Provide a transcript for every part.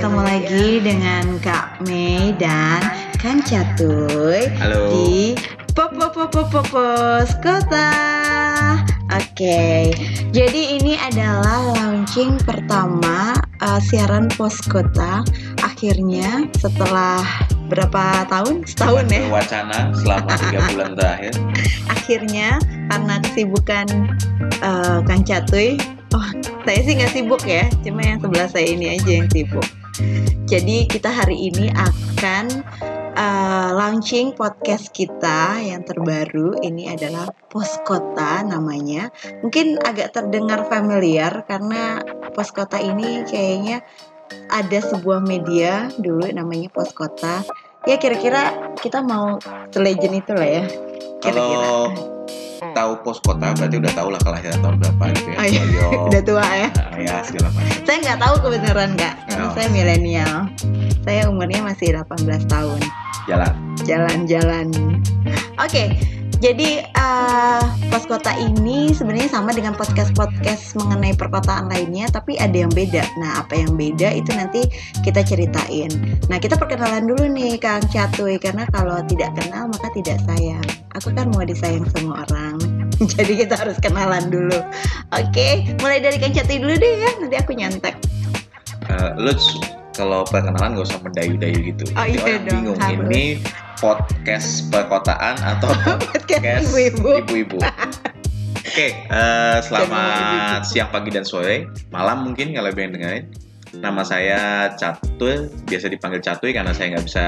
Guys, ketemu lagi dengan Kak Mei dan Kang Catuy Halo. di Popo Popo Popos Kota. Oke, jadi ini adalah launching pertama uh, siaran pos kota. Akhirnya setelah berapa tahun? Setahun ya. Wacana selama tiga bulan terakhir. Akhirnya karena kesibukan uh, Kang Catuy, oh saya sih nggak sibuk ya, cuma yang sebelah saya ini aja yang sibuk. Jadi kita hari ini akan uh, launching podcast kita yang terbaru. Ini adalah Pos Kota namanya. Mungkin agak terdengar familiar karena Pos Kota ini kayaknya ada sebuah media dulu namanya Pos Kota. Ya kira-kira kita mau legend itu lah ya. Kira-kira. Kalau tahu pos kota berarti udah tahu lah kelahiran tahun berapa gitu ya. Oh, iya. Udah tua ya. ya segala macam. Saya nggak tahu kebenaran kak, karena Oh. saya milenial. Saya umurnya masih 18 tahun. Jalan. Jalan-jalan. Oke, jadi uh, pos kota ini sebenarnya sama dengan podcast-podcast mengenai perkotaan lainnya, tapi ada yang beda. Nah, apa yang beda itu nanti kita ceritain. Nah, kita perkenalan dulu nih Kang Catuy, karena kalau tidak kenal maka tidak sayang. Aku kan mau disayang semua orang. Jadi kita harus kenalan dulu. Oke, mulai dari Kang Catuy dulu deh ya. Nanti aku nyontek. Eh, lu s- kalau perkenalan gak usah mendayu-dayu gitu. Oh, iya dong, bingung harus. ini podcast perkotaan atau Podcast ibu-ibu. ibu-ibu. Oke, eh, selamat siang, pagi, dan sore, malam mungkin kalau yang dengerin. Nama saya Catur, biasa dipanggil Catuy karena saya nggak bisa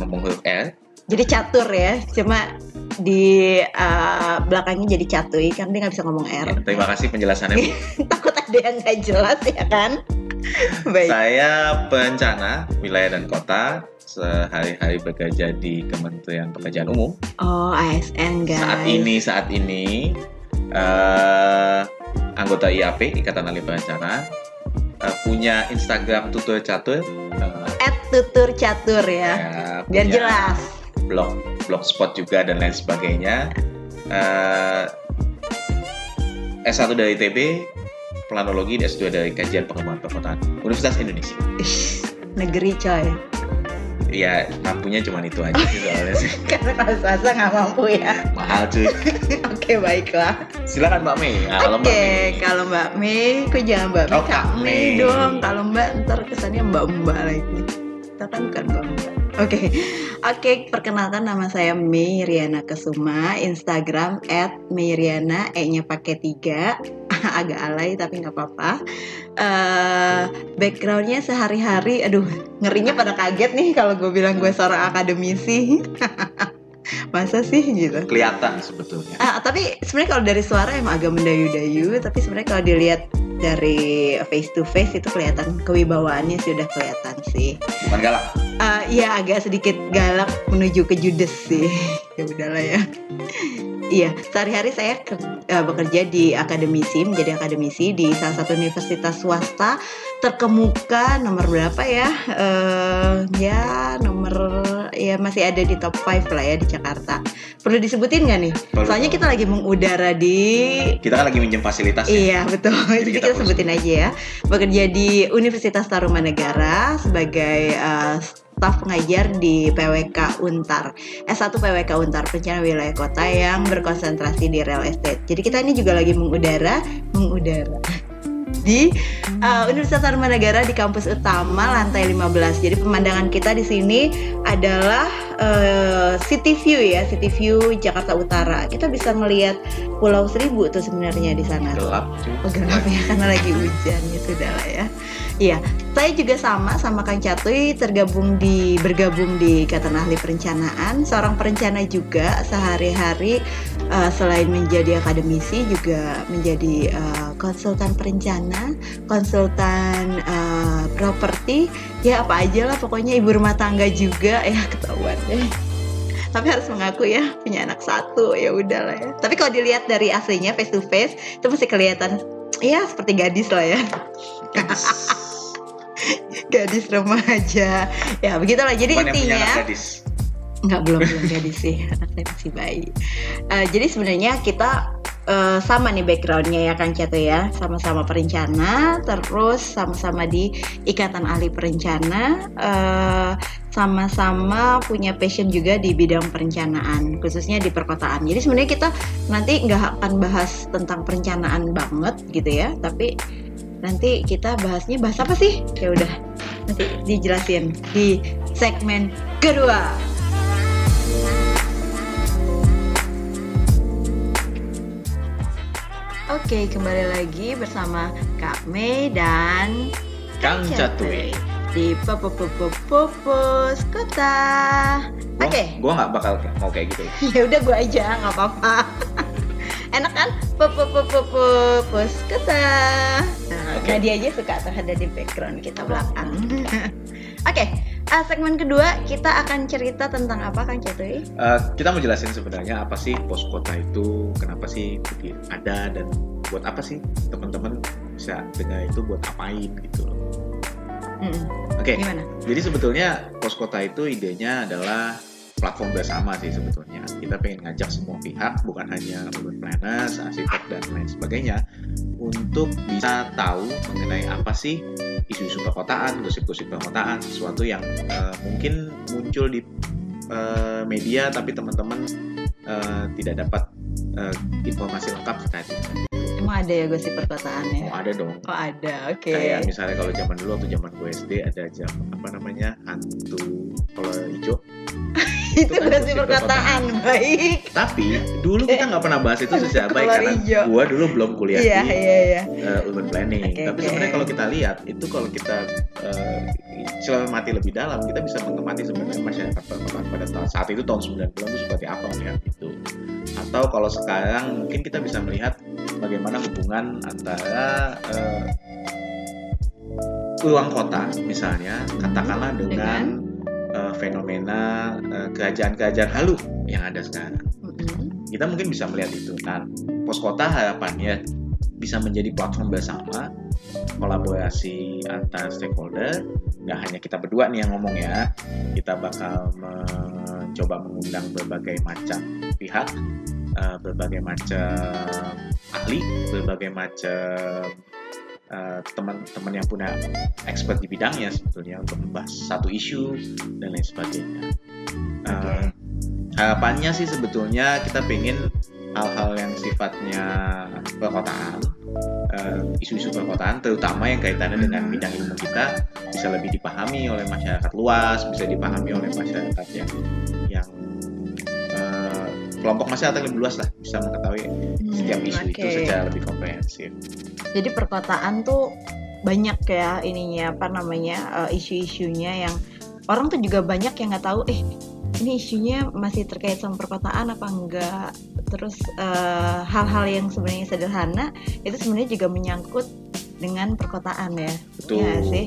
ngomong huruf R. Jadi catur ya, cuma di uh, belakangnya jadi catuy kan dia nggak bisa ngomong R. Ya, terima kasih penjelasannya. Bu. Takut ada yang nggak jelas ya kan? Baik. Saya perencana wilayah dan kota, sehari-hari bekerja di Kementerian Pekerjaan Umum. Oh ASN guys. Saat ini, saat ini eh, anggota IAP Ikatan Ahli Perencanaan eh, punya Instagram tutur catur, eh, At tutur catur ya. ya, Biar jelas. blog blogspot juga dan lain sebagainya. Eh, S1 dari ITB, planologi, dan S2 dari Kajian Pengembangan Perkotaan Universitas Indonesia. Negeri coy. Ya mampunya cuma itu aja sih soalnya sih. Karena kalau swasta nggak mampu ya. Mahal cuy. Oke baiklah. Silakan Mbak Mei. Kalau Oke, Mei. kalau Mbak Mei, kok jangan Mbak Mei, Oh, Kak Mei dong. Kalau Mbak ntar kesannya Mbak Mbak lagi. Kita kan bukan Mbak Mbak. Oke, oke. Perkenalkan nama saya Mei Riana Kesuma. Instagram @meiriana, e-nya pakai tiga. Agak alay tapi nggak apa-apa. Eh, backgroundnya sehari-hari, aduh, ngerinya pada kaget nih kalau gue bilang gue seorang akademisi. Masa sih gitu? kelihatan sebetulnya. Ah, tapi sebenarnya kalau dari suara emang agak mendayu-dayu, tapi sebenarnya kalau dilihat dari face to face itu kelihatan kewibawaannya sih udah kelihatan sih. Bukan galak. Ah, iya agak sedikit galak menuju ke judes sih. ya udahlah ya. Iya, sehari-hari saya ke- eh, bekerja di akademisi, menjadi akademisi di salah satu universitas swasta terkemuka nomor berapa ya? Eh, ya nomor ya masih ada di top 5 lah ya di Jakarta. Perlu disebutin nggak nih? Perlu. Soalnya kita lagi mengudara di Kita kan lagi minjem fasilitas ya. Iya betul. Jadi Jadi kita, kita sebutin aja ya. Bekerja di Universitas Tarumanegara sebagai uh, staf pengajar di PWK Untar. S1 PWK Untar Perencanaan Wilayah Kota yang berkonsentrasi di real estate. Jadi kita ini juga lagi mengudara, mengudara di uh, Universitas Tarumanegara di kampus utama lantai 15. Jadi pemandangan kita di sini adalah uh, city view ya, city view Jakarta Utara. Kita bisa melihat Pulau Seribu tuh sebenarnya di sana. Gelap cuy. Oh gelap ya karena lagi hujan sudah lah ya. Iya, saya juga sama sama Kang Catuy tergabung di bergabung di Ikatan Ahli Perencanaan, seorang perencana juga sehari-hari uh, selain menjadi akademisi juga menjadi uh, konsultan perencana, konsultan uh, properti. Ya apa aja lah pokoknya ibu rumah tangga juga. Ya ketahuan deh. Tapi harus mengaku ya punya anak satu. Ya udahlah ya. Tapi kalau dilihat dari aslinya face to face itu masih kelihatan ya seperti gadis lah ya. Gadis. gadis remaja. Ya begitulah. Jadi Bukan yang punya intinya anak gadis. Nggak belum belum gadis sih. Anak saya masih bayi. Eh, jadi sebenarnya kita eh, sama nih backgroundnya ya Kang Cato ya. Sama-sama perencana terus sama-sama di ikatan ahli perencana eh, sama-sama punya passion juga di bidang perencanaan khususnya di perkotaan. Jadi sebenarnya kita nanti nggak akan bahas tentang perencanaan banget gitu ya tapi nanti kita bahasnya bahas apa sih? Ya udah nanti dijelasin di segmen kedua Oke, kembali lagi bersama Kak Mei dan Kang Catuy. di Popopopopopos Kota. Gua- Oke, Gua nggak bakal mau kayak gitu. ya udah gue aja, nggak apa-apa. Enak kan? Popopopopopos Kota. Nah, Oke. Nadia aja suka tuh ada di background kita belakang. Oke, ah, segmen kedua kita akan cerita tentang apa Kang Catuy? Eh, kita mau jelasin sebenarnya apa sih pos kota itu, kenapa sih ada dan buat apa sih teman-teman bisa dengar itu buat apain gitu loh. Mm-mm. Oke, Gimana? jadi sebetulnya pos kota itu idenya adalah platform bersama sih sebetulnya. Kita pengen ngajak semua pihak, bukan hanya urban planners, arsitek dan lain sebagainya, untuk bisa tahu mengenai apa sih isu-isu perkotaan, gosip-gosip perkotaan, sesuatu yang eh, mungkin muncul di eh, media tapi teman-teman eh, tidak dapat eh, informasi lengkap terkait itu. Emang ada ya gosip perkotaan ya? Oh ada dong. Oh ada, oke. Kayak misalnya kalau zaman dulu waktu zaman gue SD ada jam apa namanya hantu kolor hijau. Itu kan gosip perkotaan, baik. Tapi dulu kita nggak pernah bahas itu secara baik karena gue dulu belum kuliah Iya, di iya, iya. uh, urban planning. Oke, Tapi oke. sebenarnya kalau kita lihat itu kalau kita uh, cermati lebih dalam kita bisa mengamati sebenarnya masyarakat perkotaan pada ta- saat itu tahun 90 itu seperti apa melihat itu. Atau kalau sekarang mungkin kita bisa melihat bagaimana hubungan antara uh, ruang kota misalnya katakanlah dengan, uh, fenomena uh, kerajaan-kerajaan halu yang ada sekarang Mm-mm. kita mungkin bisa melihat itu. Nah, pos kota harapannya bisa menjadi platform bersama kolaborasi antar stakeholder. Nggak hanya kita berdua nih yang ngomong ya, kita bakal mencoba mengundang berbagai macam pihak, eh, berbagai macam ahli, berbagai macam eh, teman-teman yang punya expert di bidangnya sebetulnya untuk membahas satu isu dan lain sebagainya. Oke. harapannya sih sebetulnya kita pengen hal-hal yang sifatnya perkotaan eh, isu-isu perkotaan terutama yang kaitannya dengan Mhm. bidang ilmu kita bisa lebih dipahami oleh masyarakat luas bisa dipahami oleh masyarakat yang kelompok masyarakat yang lebih luas lah bisa mengetahui setiap Hmm, isu itu oke. secara lebih komprehensif Jadi perkotaan tuh banyak ya ininya apa namanya eh, isu-isunya yang orang tuh juga banyak yang nggak tahu eh ini isunya masih terkait sama perkotaan apa enggak terus eh, hal-hal yang sebenarnya sederhana itu sebenarnya juga menyangkut dengan perkotaan ya betul Iya sih.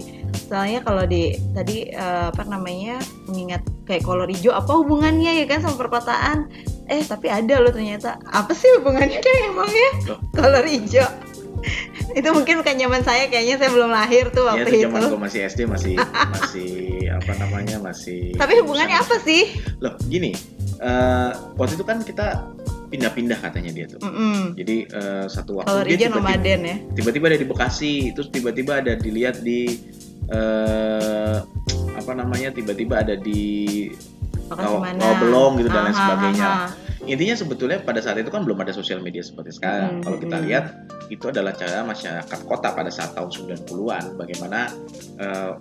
Soalnya kalau di tadi eh, apa namanya mengingat kayak kolor hijau apa hubungannya ya kan sama perkotaan? Eh tapi ada loh ternyata. Apa sih hubungannya kayak emangnya kolor hijau? itu mungkin bukan zaman saya kayaknya saya belum lahir tuh ya waktu itu itu. zaman gue masih SD masih masih apa namanya masih Tapi hubungannya apa sih? loh gini eh, waktu itu kan kita pindah-pindah katanya dia tuh Mm-mm. jadi eh, satu waktu Kolor dia tiba-tiba- nomaden ya. tiba-tiba ada di Bekasi terus tiba-tiba ada dilihat di eh, apa namanya tiba-tiba ada di mana? Rawabelong gitu dan lain Aha, sebagainya. aha. intinya sebetulnya pada saat itu kan belum ada sosial media seperti sekarang Hmm, kalau kita hmm. lihat itu adalah cara masyarakat kota pada saat tahun 90-an bagaimana eh,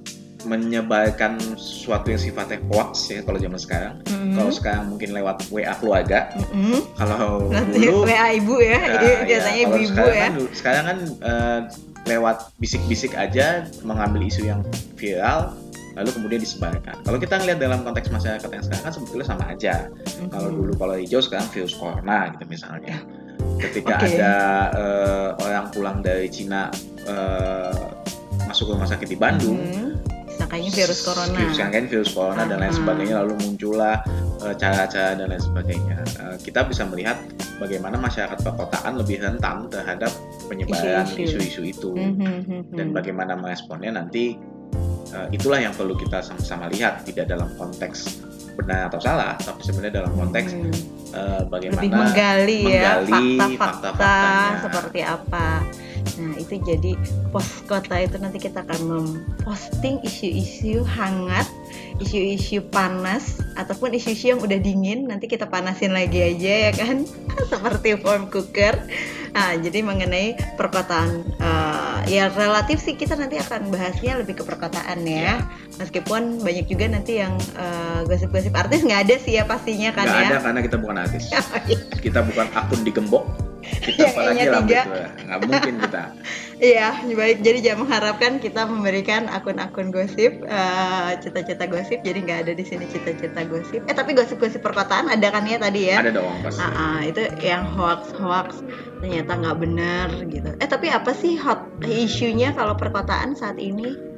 menyebarkan sesuatu yang sifatnya hoax ya kalau zaman sekarang Mm-mm. kalau sekarang mungkin lewat WA keluarga Mm-mm. kalau Nanti dulu WA ibu ya, Nah, biasanya ya, kalau ibu-ibu sekarang ya. Kan, sekarang kan eh, lewat bisik-bisik aja mengambil isu yang viral lalu kemudian disebarkan. Kalau kita ngelihat dalam konteks masyarakat yang sekarang kan sebetulnya sama aja. Kalau Mm-mm. dulu kalau hijau sekarang virus corona gitu misalnya. Ketika Oke. ada eh, orang pulang dari Cina eh, masuk rumah sakit di Bandung Hmm, disangkanya virus corona. disangkain virus corona dan lain Ah. sebagainya lalu muncullah eh, cara-cara dan lain sebagainya Eh, kita bisa melihat bagaimana masyarakat perkotaan lebih rentan terhadap penyebaran Isu-isu. itu Hmm, hmm, dan bagaimana meresponnya nanti eh, itulah yang perlu kita sama-sama lihat tidak dalam konteks benar atau salah tapi sebenarnya dalam konteks Hmm. eh, bagaimana lebih menggali, ya menggali fakta-fakta fakta-faktanya. seperti apa. Nah itu jadi pos kota itu nanti kita akan memposting isu-isu hangat, isu-isu panas ataupun isu-isu yang udah dingin nanti kita panasin lagi aja ya kan, seperti form cooker. Nah jadi mengenai perkotaan eh, ya relatif sih kita nanti akan bahasnya lebih ke perkotaan ya. Meskipun banyak juga nanti yang eh, gosip-gosip artis nggak ada sih ya pastinya kan nggak ya. ada karena kita bukan artis Oh, iya. kita bukan akun digembok kita Yang apalagi tiga. gitu nggak mungkin kita Iya, baik. Jadi jangan mengharapkan kita memberikan akun-akun gosip, eh, cita-cita gosip. Jadi nggak ada di sini cita-cita gosip. Eh tapi gosip-gosip perkotaan ada kan ya tadi ya? ada dong pasti Ah, ah, itu yang hoax-hoax ternyata nggak benar gitu. Eh tapi apa sih hot isunya kalau perkotaan saat ini?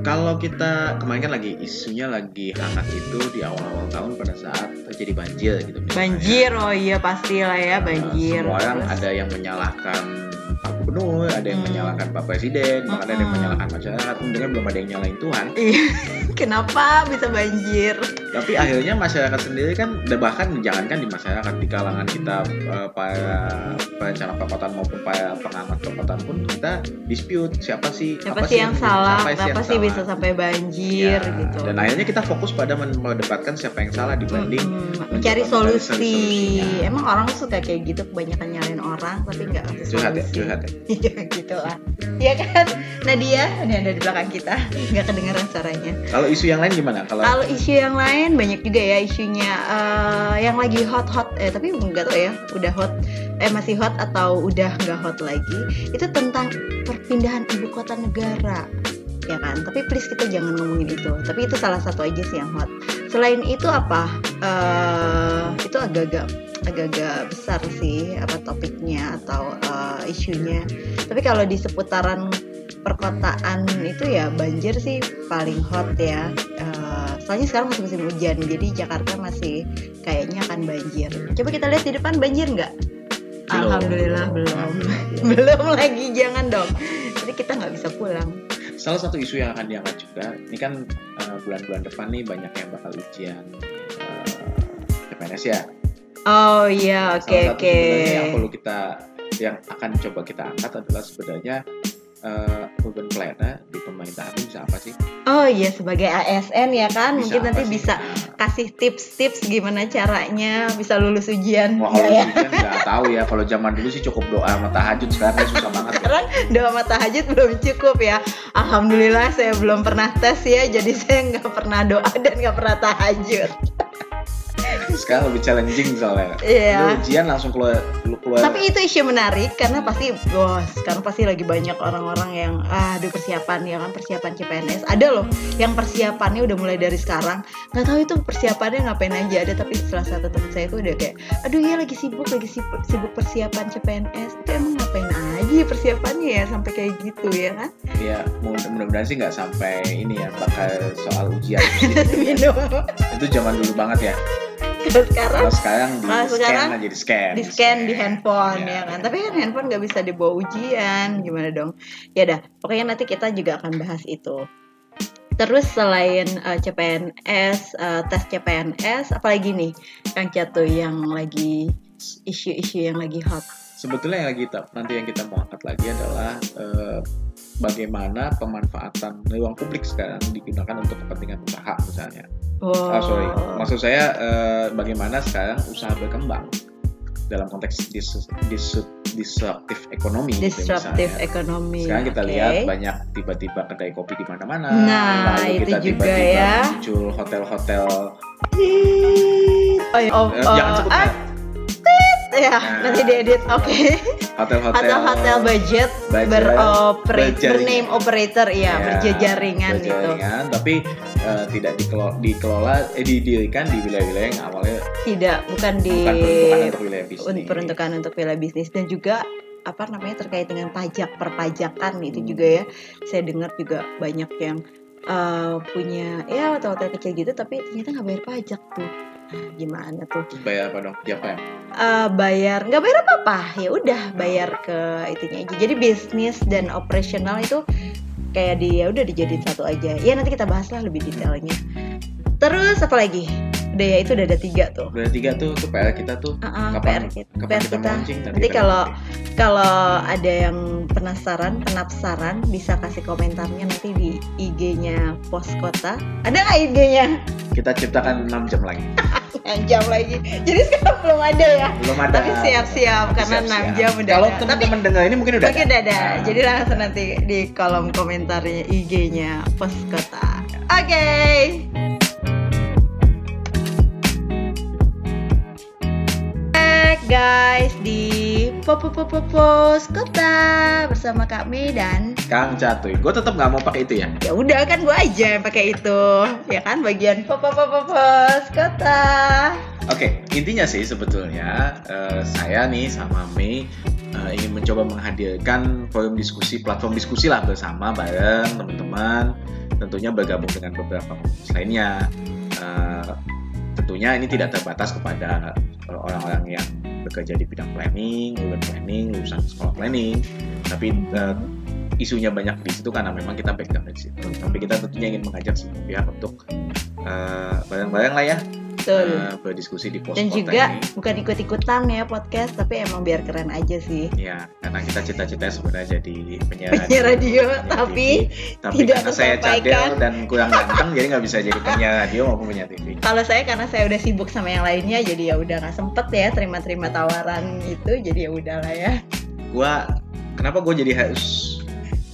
Kalau kita kemarin kan lagi isunya lagi hangat itu di awal-awal tahun pada saat terjadi banjir gitu misalnya. Banjir, oh iya pastilah ya Nah, banjir. semua orang Terus- ada yang menyalahkan Pak Gubernur, ada yang Hmm. menyalahkan Pak Presiden, bahkan ada yang Mm-mm. menyalahkan masyarakat. Untungnya belum ada yang nyalain Tuhan. Iya, kenapa bisa banjir? Tapi akhirnya masyarakat sendiri kan, bahkan jangankan di masyarakat, di kalangan kita eh, para perencana perkotaan maupun para pengamat perkotaan pun kita dispute siapa sih Siapa apa sih yang salah? siapa sih bisa sampai banjir Ya, gitu? Dan akhirnya kita fokus pada men- mendebatkan siapa yang salah dibanding Mm-mm, mencari solusi. solusinya. Emang orang suka kayak gitu kebanyakan nyalain orang tapi nggak ngasih curhat ya, solusi. curhat ya. Iya gitu lah. Iya kan? Nadia, ini ada di belakang kita. Nggak kedengeran suaranya. Kalau isu yang lain gimana? Kalau Kalau isu yang lain banyak juga ya isunya. Eh, yang lagi hot-hot eh tapi nggak tahu ya udah hot. Eh masih hot atau udah nggak hot lagi? Itu tentang perpindahan ibu kota negara. Ya kan? Tapi please kita jangan ngomongin itu. Tapi itu salah satu aja sih yang hot. Selain itu apa? Eh itu agak-agak agak-agak besar sih apa topiknya atau eh, isunya. Tapi kalau di seputaran perkotaan itu ya banjir sih paling hot ya. Eh, soalnya sekarang masih musim hujan jadi Jakarta masih kayaknya akan banjir. Coba kita lihat di depan banjir nggak. Alhamdulillah belum. belum. Lagi jangan dong. Jadi kita nggak bisa pulang. Salah satu isu yang akan diangkat juga, ini kan eh, bulan-bulan depan nih banyak yang bakal ujian eh, CPNS ya. Oh iya oke Salah satu oke sebenarnya yang perlu kita yang akan coba kita angkat adalah sebenarnya eh, urban planner di pemerintahan ini bisa apa sih? oh iya sebagai ASN ya kan mungkin apa nanti sih? bisa Nah, kasih tips-tips gimana caranya bisa lulus ujian Wah kalau ya? ujian nggak tahu ya. Kalau zaman dulu sih cukup doa sama tahajud. Sekarang susah banget. Ya. sekarang doa mata hajat belum cukup ya Alhamdulillah saya belum pernah tes ya jadi saya nggak pernah doa dan nggak pernah tahajud Sekarang lebih challenging soalnya. Iya. Lu ujian langsung keluar, lu keluar. tapi itu isu menarik karena pasti bos sekarang pasti lagi banyak orang-orang yang ah, aduh persiapan ya kan persiapan CPNS ada loh yang persiapannya udah mulai dari sekarang. Nggak tahu itu persiapannya ngapain aja ada tapi salah satu teman saya tuh udah kayak aduh ya lagi sibuk lagi sibuk, sibuk persiapan CPNS itu emang ngapain aja persiapannya ya sampai kayak gitu ya kan? Ya mudah- mudah-mudahan sih nggak sampai ini ya bakal soal ujian. Itu zaman dulu banget ya kalau sekarang? kalau sekarang di Kalau scan sekarang? aja di scan di scan di handphone Ya, ya kan? tapi kan handphone. nggak bisa dibawa ujian gimana dong? Ya dah pokoknya nanti kita juga akan bahas itu. Terus selain eh, CPNS eh, tes CPNS apalagi nih Kang Catu yang lagi isu-isu yang lagi hot? Sebetulnya yang lagi kita, nanti yang kita mau angkat lagi adalah eh, bagaimana pemanfaatan ruang publik sekarang digunakan untuk kepentingan usaha misalnya wow. Ah, sorry maksud saya eh, bagaimana sekarang usaha berkembang dalam konteks dis, dis, disruptive ekonomi disruptive ekonomi Sekarang kita oke. lihat banyak tiba-tiba kedai kopi di mana-mana. Nah, Lalu itu kita juga tiba-tiba ya. muncul hotel-hotel. oh, iya. oh, eh, oh, jangan sebut ah. Ya Nah. nanti diedit oke hotel-hotel. hotel-hotel budget, budget, beroperate berjaringan. bername operator ya, Ya, berjejaringan itu berjaringan, tapi eh, tidak dikelola, dikelola eh, didirikan di wilayah-wilayah yang awalnya tidak bukan di bukan peruntukan untuk wilayah bisnis. un- peruntukan untuk wilayah bisnis dan juga apa namanya terkait dengan pajak perpajakan itu Hmm. juga ya saya dengar juga banyak yang eh, punya ya hotel-hotel kecil gitu tapi ternyata nggak bayar pajak tuh Nah, gimana tuh bayar apa dong? Tiap ya? Eh, bayar nggak bayar apa apa ya udah bayar ke itunya aja jadi bisnis dan operasional itu kayak di ya udah dijadiin satu aja ya nanti kita bahas lah lebih detailnya terus apa lagi udah ya itu udah ada tiga tuh Udah tiga tuh, tuh PR kita tuh. Uh-uh, Kapan- PR kita, Kapan PR kita kita. launching? Nanti kalau kalau ada yang penasaran, penapsaran bisa kasih komentarnya nanti di IG-nya Pos Kota. Ada nggak IG-nya? kita ciptakan 6 jam lagi. jam lagi. Jadi sekarang belum ada ya. Belum ada. Tapi siap-siap karena siap-siap. 6 jam udah Kalau ada. Teman-teman dengar ini mungkin udah mungkin udah ada. Nah. Jadi langsung nanti di kolom komentarnya IG-nya Pos Kota. Oke. Back guys di Popo Popo Pos Kota bersama Kak Mei dan Kang Catuy. Gue tetap nggak mau pakai itu ya. ya udah kan gue aja yang pakai itu ya kan bagian Popo Popo Pos Oke, intinya sih sebetulnya eh, saya nih sama Mei eh, ingin mencoba menghadirkan forum diskusi, platform diskusi lah bersama bareng teman-teman. Tentunya bergabung dengan beberapa komunitas lainnya. Eh, tentunya ini tidak terbatas kepada orang-orang yang bekerja di bidang planning, urban planning, lulusan sekolah planning. Tapi eh, isunya banyak di situ karena memang kita background di situ. Tapi kita tentunya ingin mengajak semua pihak untuk eh, bareng-bareng lah ya Betul. eh, berdiskusi di pos Dan juga ini. bukan ikut-ikutan ya podcast tapi emang biar keren aja sih. Ya, karena kita cita-cita sebenarnya jadi penyiar, Penyiar radio, penyiar tapi TV. tapi tidak karena saya cadel dan kurang ganteng, jadi nggak bisa jadi penyiar radio maupun penyiar TV. Kalau saya karena saya udah sibuk sama yang lainnya jadi ya udah nggak sempet ya terima-terima tawaran itu jadi ya udahlah ya. Gua, kenapa gue jadi harus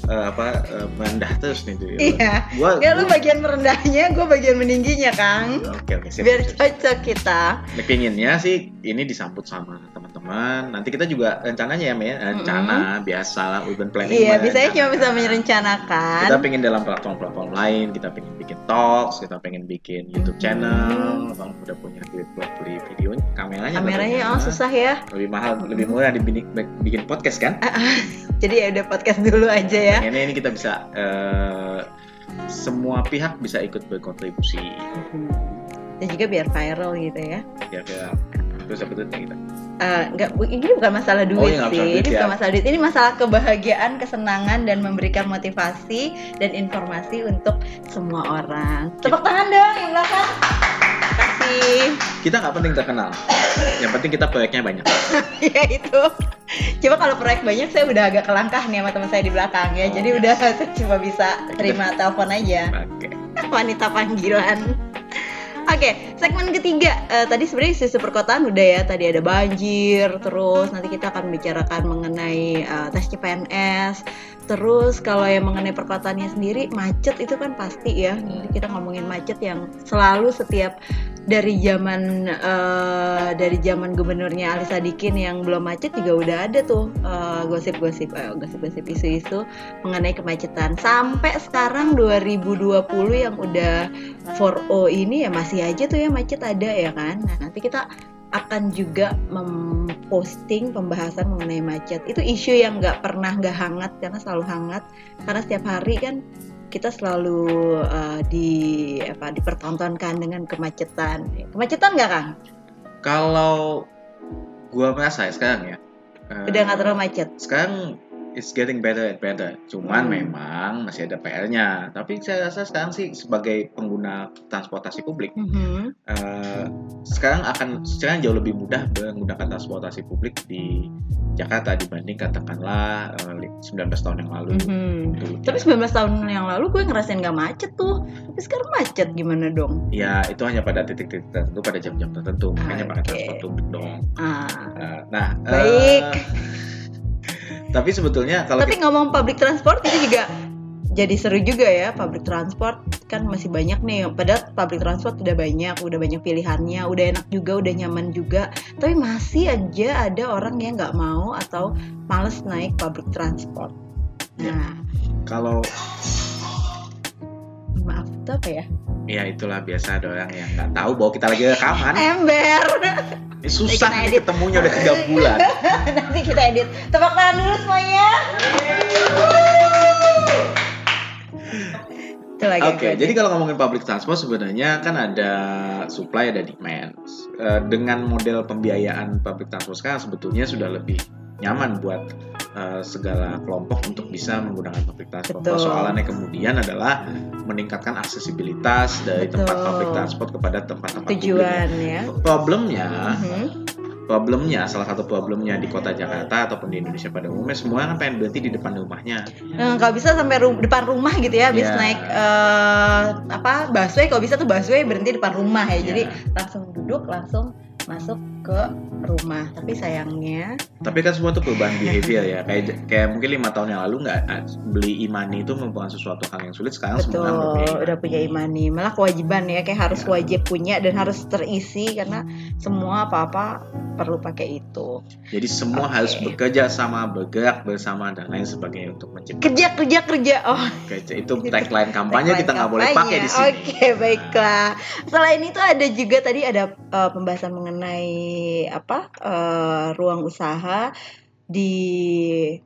eh, apa eh, merendah terus nih tuh? Iya. Gua, Ya lu bagian merendahnya, gue bagian meningginya Kang. Oke oke siap. Biar siap, siap. cocok kita. Pengennya sih ini disambut sama teman-teman. Nanti kita juga rencananya ya, Mei, rencana biasa lah urban planning. Iya, biasanya cuma bisa merencanakan. kita pengen dalam platform-platform lain kita pengen bikin talks kita pengen bikin YouTube channel bang udah punya duit buat beli video kameranya Kameranya oh susah ya. lebih mahal lebih murah dibikin bikin podcast kan Jadi ya udah podcast dulu aja ya. pengennya ini kita bisa eh, semua pihak bisa ikut berkontribusi Dan juga biar viral gitu ya. ya kayak terus apa tuh kita Eh, enggak, bu- ini bukan masalah duit Oh, iya, nggak sih. masalah duit ini ya. bukan masalah duit. Ini masalah kebahagiaan, kesenangan dan memberikan motivasi dan informasi untuk semua orang. Tepuk tangan dong yang belakang. Kasih. kita nggak penting terkenal yang penting kita proyeknya banyak ya itu. Coba kalau proyek banyak saya udah agak kelangkah nih sama teman saya di belakang ya. Jadi Oh. udah saya cuma bisa terima telepon aja. oke wanita panggilan. Oke, segmen ketiga. Eh, tadi sebenarnya isu perkotaan udah ya. Tadi ada banjir, terus nanti kita akan bicarakan mengenai eh, tes CPNS. Terus kalau yang mengenai perkotaannya sendiri, macet itu kan pasti ya. Nanti kita ngomongin macet yang selalu setiap dari zaman eh, dari zaman gubernurnya Ali Sadikin yang belum macet juga udah ada tuh eh, gosip-gosip eh, gosip-gosip isu-isu mengenai kemacetan sampai sekarang 2020 yang udah 4O ini ya masih aja tuh ya macet ada ya kan nah nanti kita akan juga memposting pembahasan mengenai macet. Itu isu yang nggak pernah nggak hangat karena selalu hangat. Karena setiap hari kan kita selalu uh, di apa dipertontonkan dengan kemacetan. Kemacetan nggak kang? Kalau gua merasa ya sekarang ya eh, udah nggak terlalu macet? sekarang it's getting better and better. Cuman Hmm. memang masih ada PR-nya. Tapi saya rasa sekarang sih sebagai pengguna transportasi publik, Mhm. eh, sekarang akan sekarang jauh lebih mudah menggunakan transportasi publik di Jakarta dibanding katakanlah eh, 19 tahun yang lalu. Mhm. Dulu. tapi 19 tahun yang lalu gue ngerasain nggak macet tuh tapi sekarang macet gimana dong Ya itu hanya pada titik-titik tertentu, pada jam-jam tertentu. Makanya pakai Oke. transport publik dong. ah Eh, nah, Baik. Tapi sebetulnya kalau Tapi ngomong public transport itu juga jadi seru juga ya public transport. Kan masih banyak nih padahal public transport udah banyak udah banyak pilihannya udah enak juga udah nyaman juga. Tapi masih aja ada orang yang nggak mau atau males naik public transport. Ya. nah. Kalau maaf itu apa ya Ya itulah biasa ada orang yang nggak tahu bahwa kita lagi rekaman. Ember. Ini susah nih edit. ketemunya udah tiga bulan. Nanti kita edit. Tepuk tangan dulu semuanya. Oke, jadi kalau ngomongin public transport sebenarnya kan ada supply ada demand. Eh, dengan model pembiayaan public transport sekarang sebetulnya sudah lebih nyaman buat eh, segala kelompok untuk bisa menggunakan public transport. Betul. Persoalannya kemudian adalah meningkatkan aksesibilitas dari tempat Betul. public transport kepada tempat-tempat publik. tujuan ya. Problemnya, Mhm. problemnya salah satu problemnya di kota Jakarta ataupun di Indonesia pada umumnya semua kan pengen berhenti di depan rumahnya. Nah, kalau bisa sampai ru- depan rumah gitu ya, habis Iya. naik eh, apa busway, kalau bisa tuh busway berhenti depan rumah ya. Iya. Jadi langsung duduk, langsung masuk ke rumah. Tapi sayangnya, Tapi kan semua itu perubahan behavior ya. Kayak kayak mungkin lima tahun yang lalu nggak beli imani itu merupakan sesuatu hal yang sulit. Sekarang betul semua orang udah punya imani, malah kewajiban ya, kayak harus Iya. wajib punya dan harus terisi karena semua apa-apa perlu pakai itu. Jadi semua Oke. harus bekerja sama, bergerak bersama dan lain sebagainya untuk menciptakan. Kerja, kerja, kerja. Oh, Kerja. Itu tagline kampanye Tagline kita nggak boleh pakai di sini. Oke, baiklah. Selain itu ada juga tadi ada eh, pembahasan mengenai apa eh, ruang usaha di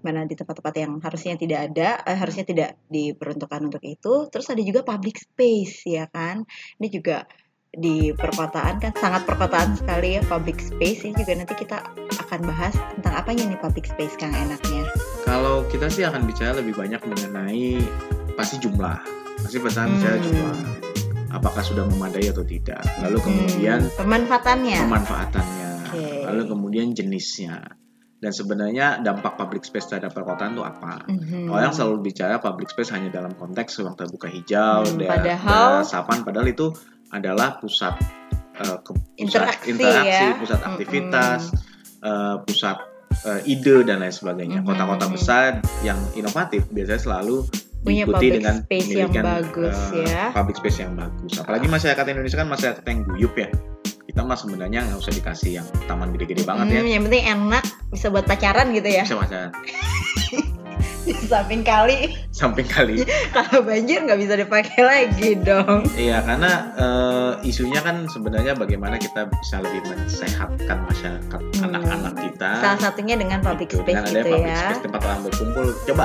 mana di tempat-tempat yang harusnya tidak ada, eh, harusnya tidak diperuntukkan untuk itu. Terus ada juga public space ya kan. Ini juga di perkotaan kan sangat perkotaan sekali ya public space ini juga nanti kita akan bahas tentang apanya nih public space Kang enaknya. Kalau kita sih akan bicara lebih banyak mengenai pasti jumlah. Pasti pesan bicara Hmm. jumlah. Apakah sudah memadai atau tidak. Lalu kemudian Hmm, pemanfaatannya. pemanfaatannya, Oke. lalu kemudian jenisnya, dan sebenarnya dampak public space terhadap perkotaan itu apa? Mhm. Orang selalu bicara public space hanya dalam konteks ruang terbuka hijau, Hmm, daerah, padahal- daerah resapan, padahal itu adalah pusat eh, ke- pusat Interaksi interaksi, ya. pusat Mm-mm. aktivitas, eh, pusat eh, ide dan lain sebagainya. Mhm. Kota-kota besar yang inovatif biasanya selalu Punya diikuti public dengan space yang bagus eh, ya. Public space yang bagus. Apalagi masyarakat Indonesia kan masyarakat yang guyup ya. Kita mah sebenarnya nggak usah dikasih yang taman gede-gede banget ya. Hmm, Yang penting enak, bisa buat pacaran gitu ya. Bisa Di samping kali, samping kali. kalau banjir nggak bisa dipakai lagi dong. Iya, karena eh, isunya kan sebenarnya bagaimana kita bisa lebih mensehatkan masyarakat Hmm. anak-anak kita. Salah satunya dengan public Gitu, space dengan gitu public ya. space tempat orang berkumpul. Coba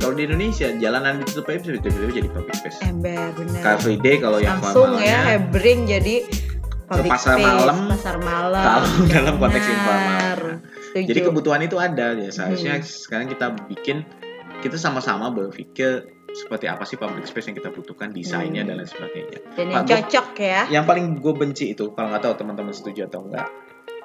kalau di Indonesia jalanan ditutup aja bisa tiba-tiba jadi public space. Ember benar. Car Free Day kalau yang Langsung ya, hebring jadi public pasar space, malam, pasar malam. kalau dalam konteks informal. Setuju. Jadi kebutuhan itu ada ya. Seharusnya Hmm. sekarang kita bikin kita sama-sama berpikir seperti apa sih public space yang kita butuhkan, desainnya Hmm. dan lain sebagainya. dan yang Pak, gua- cocok ya. Yang paling gue benci itu kalau nggak tahu teman-teman setuju atau enggak,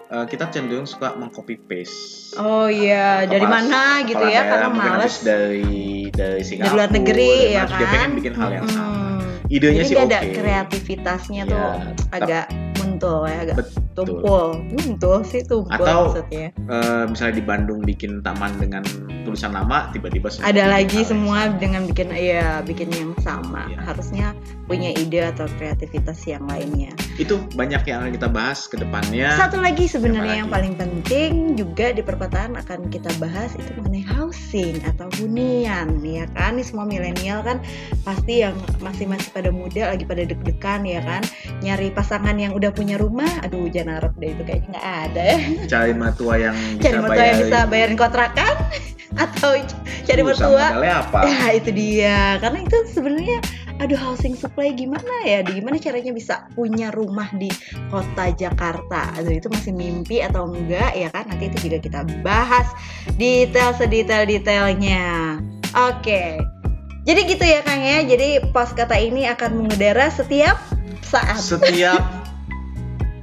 eh, kita cenderung suka mengcopy paste. Oh iya, dari Kepala- mana gitu ya? daerah Karena males dari dari Singapura, dari luar negeri dari ya kan. Dia pengen bikin hal yang sama. Idenya Jadi sih oke. ada kreativitasnya Ya, tuh agak muntul ya, agak Betul. Tumpul. Muntul sih tumpul Atau- maksudnya. Eh, misalnya di Bandung bikin taman dengan tulisan lama, tiba-tiba Ada lagi yang semua dengan bikin ya bikin yang sama. Iya. Harusnya punya ide atau kreativitas yang lainnya. Itu banyak yang akan kita bahas ke depannya. Satu lagi sebenarnya yang paling penting juga di perkotaan akan kita bahas itu mengenai housing atau hunian ya kan. Ini semua milenial kan pasti yang masih masih pada muda lagi pada deg-degan ya kan. Nyari pasangan yang udah punya rumah, aduh jangan harap deh itu kayaknya nggak ada ya. Cari mertua yang bisa Cari mertua yang bisa bayarin kontrakan atau cari Susah, mertua apa? Ya itu dia, karena itu sebenarnya aduh housing supply gimana ya, di gimana caranya bisa punya rumah di kota Jakarta. Aduh itu masih mimpi atau enggak ya kan? Nanti itu juga kita bahas detail sedetail detailnya. Oke. Jadi gitu ya Kang ya. Jadi pos kata ini akan mengudara setiap saat. Setiap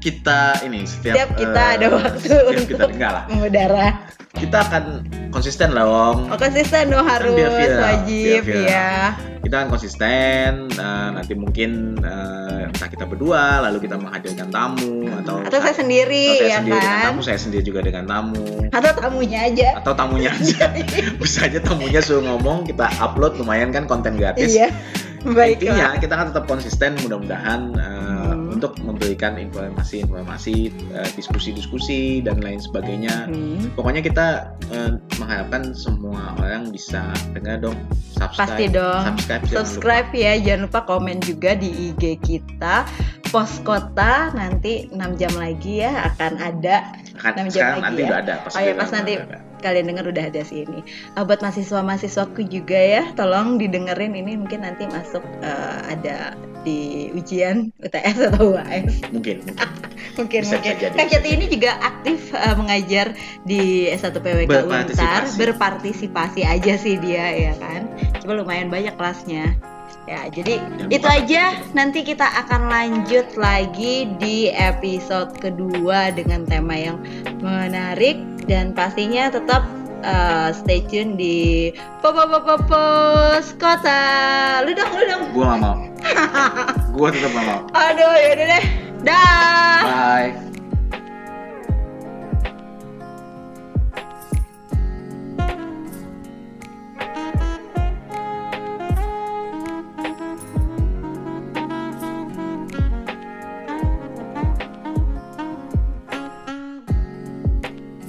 kita ini setiap, Setiap kita eh, ada waktu setiap kita untuk- enggak lah mengudara. kita akan konsisten lah Om Oh konsisten dong harus biar viral, wajib biar viral. ya. kita akan konsisten eh, nanti mungkin eh, entah kita berdua lalu kita menghadirkan tamu atau Atau saya sendiri atau saya ya sendiri dengan kan. tamu saya sendiri juga dengan tamu Atau tamunya aja. atau tamunya aja bisa aja tamunya suruh ngomong kita upload lumayan kan konten gratis Iya. Baiklah. intinya kita akan tetap konsisten mudah-mudahan Hmm. Untuk memberikan informasi-informasi, uh, diskusi-diskusi dan lain sebagainya. Hmm. Pokoknya kita uh, mengharapkan semua orang bisa dengar dong, subscribe, Pasti dong. subscribe, jangan Subscribe ya, jangan lupa komen juga di IG kita. Pos kota nanti 6 jam lagi ya akan ada lupa. Kan, enam jam sekarang lagi nanti ya. udah ada. Oh iya, pas nanti. ada. Kalian dengar udah ada sih ini. Uh, buat mahasiswa-mahasiswaku juga ya, tolong didengerin ini mungkin nanti masuk uh, ada di ujian UTS atau UAS. Mungkin. Mungkin Bisa- mungkin. bisa jadi, ini juga aktif uh, mengajar di S1 PWK Untar, Berpartisipasi. aja sih dia ya kan. Coba lumayan banyak kelasnya. Ya, jadi Jangan itu aja. Nanti kita akan lanjut lagi di episode kedua dengan tema yang menarik dan pastinya tetap uh, stay tune di Popo Popo Pos Kota. Lu dong, lu dong. Gua gak mau. Gua tetap gak mau. Aduh, yaudah deh. Dah. Bye.